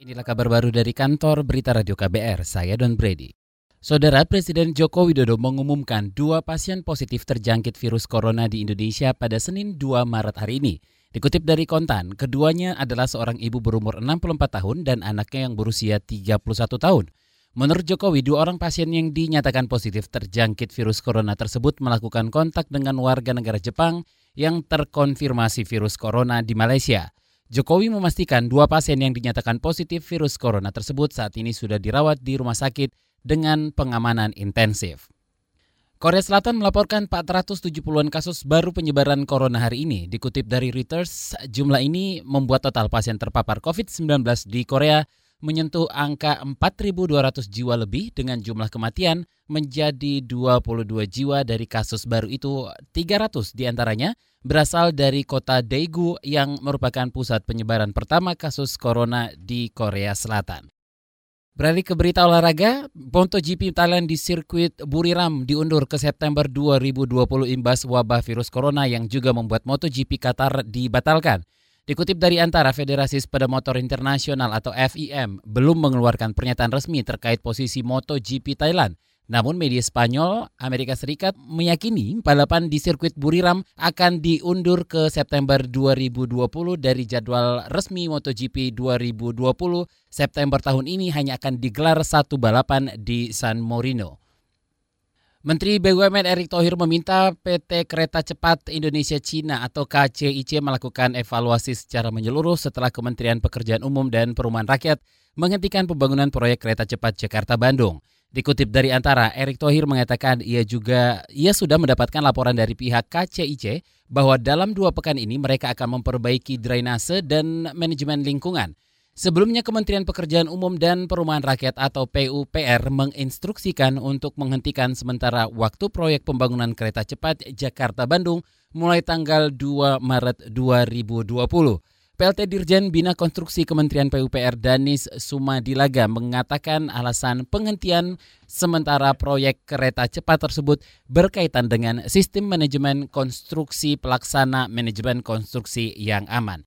Inilah kabar baru dari kantor Berita Radio KBR, saya Don Brady. Saudara Presiden Joko Widodo mengumumkan dua pasien positif terjangkit virus corona di Indonesia pada Senin 2 Maret hari ini. Dikutip dari Kontan, keduanya adalah seorang ibu berumur 64 tahun dan anaknya yang berusia 31 tahun. Menurut Jokowi, dua orang pasien yang dinyatakan positif terjangkit virus corona tersebut melakukan kontak dengan warga negara Jepang yang terkonfirmasi virus corona di Malaysia. Jokowi memastikan dua pasien yang dinyatakan positif virus corona tersebut saat ini sudah dirawat di rumah sakit dengan pengamanan intensif. Korea Selatan melaporkan 470-an kasus baru penyebaran corona hari ini. Dikutip dari Reuters, jumlah ini membuat total pasien terpapar COVID-19 di Korea menyentuh angka 4.200 jiwa lebih dengan jumlah kematian menjadi 22 jiwa dari kasus baru itu 300 di antaranya berasal dari kota Daegu yang merupakan pusat penyebaran pertama kasus corona di Korea Selatan. Beralih ke berita olahraga, MotoGP Thailand di sirkuit Buriram diundur ke September 2020 imbas wabah virus corona yang juga membuat MotoGP Qatar dibatalkan. Dikutip dari antara Federasi Sepeda Motor Internasional atau FIM belum mengeluarkan pernyataan resmi terkait posisi MotoGP Thailand. Namun media Spanyol, Amerika Serikat meyakini balapan di sirkuit Buriram akan diundur ke September 2020 dari jadwal resmi MotoGP 2020 September tahun ini hanya akan digelar satu balapan di San Marino. Menteri BUMN Erick Thohir meminta PT Kereta Cepat Indonesia Cina atau KCIC melakukan evaluasi secara menyeluruh setelah Kementerian Pekerjaan Umum dan Perumahan Rakyat menghentikan pembangunan proyek kereta cepat Jakarta Bandung. Dikutip dari Antara, Erick Thohir mengatakan ia juga ia sudah mendapatkan laporan dari pihak KCIC bahwa dalam dua pekan ini mereka akan memperbaiki drainase dan manajemen lingkungan. Sebelumnya Kementerian Pekerjaan Umum dan Perumahan Rakyat atau PUPR menginstruksikan untuk menghentikan sementara waktu proyek pembangunan kereta cepat Jakarta-Bandung mulai tanggal 2 Maret 2020. PLT Dirjen Bina Konstruksi Kementerian PUPR Danis Sumadilaga mengatakan alasan penghentian sementara proyek kereta cepat tersebut berkaitan dengan sistem manajemen konstruksi pelaksana manajemen konstruksi yang aman.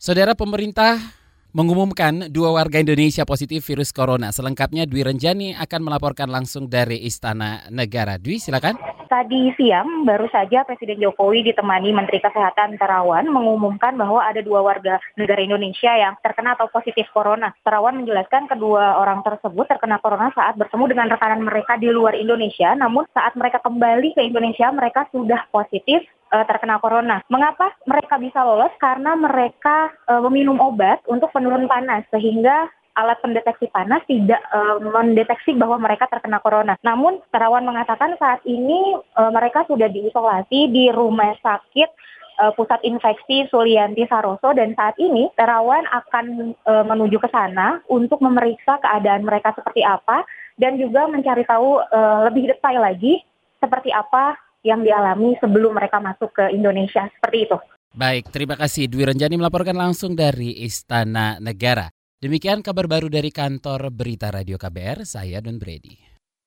Saudara pemerintah mengumumkan dua warga Indonesia positif virus corona. Selengkapnya Dwi Renjani akan melaporkan langsung dari Istana Negara. Dwi, silakan. Tadi siang baru saja Presiden Jokowi ditemani Menteri Kesehatan Terawan mengumumkan bahwa ada dua warga negara Indonesia yang terkena atau positif corona. Terawan menjelaskan kedua orang tersebut terkena corona saat bertemu dengan rekanan mereka di luar Indonesia, namun saat mereka kembali ke Indonesia mereka sudah positif uh, terkena corona. Mengapa mereka bisa lolos? Karena mereka uh, meminum obat untuk penurun panas sehingga alat pendeteksi panas tidak uh, mendeteksi bahwa mereka terkena corona. Namun Terawan mengatakan saat ini uh, mereka sudah diisolasi di rumah sakit pusat infeksi Sulianti Saroso dan saat ini Terawan akan uh, menuju ke sana untuk memeriksa keadaan mereka seperti apa dan juga mencari tahu uh, lebih detail lagi seperti apa yang dialami sebelum mereka masuk ke Indonesia. Seperti itu. Baik, terima kasih Dwi Renjani melaporkan langsung dari Istana Negara. Demikian kabar baru dari kantor Berita Radio KBR, saya Don Brady.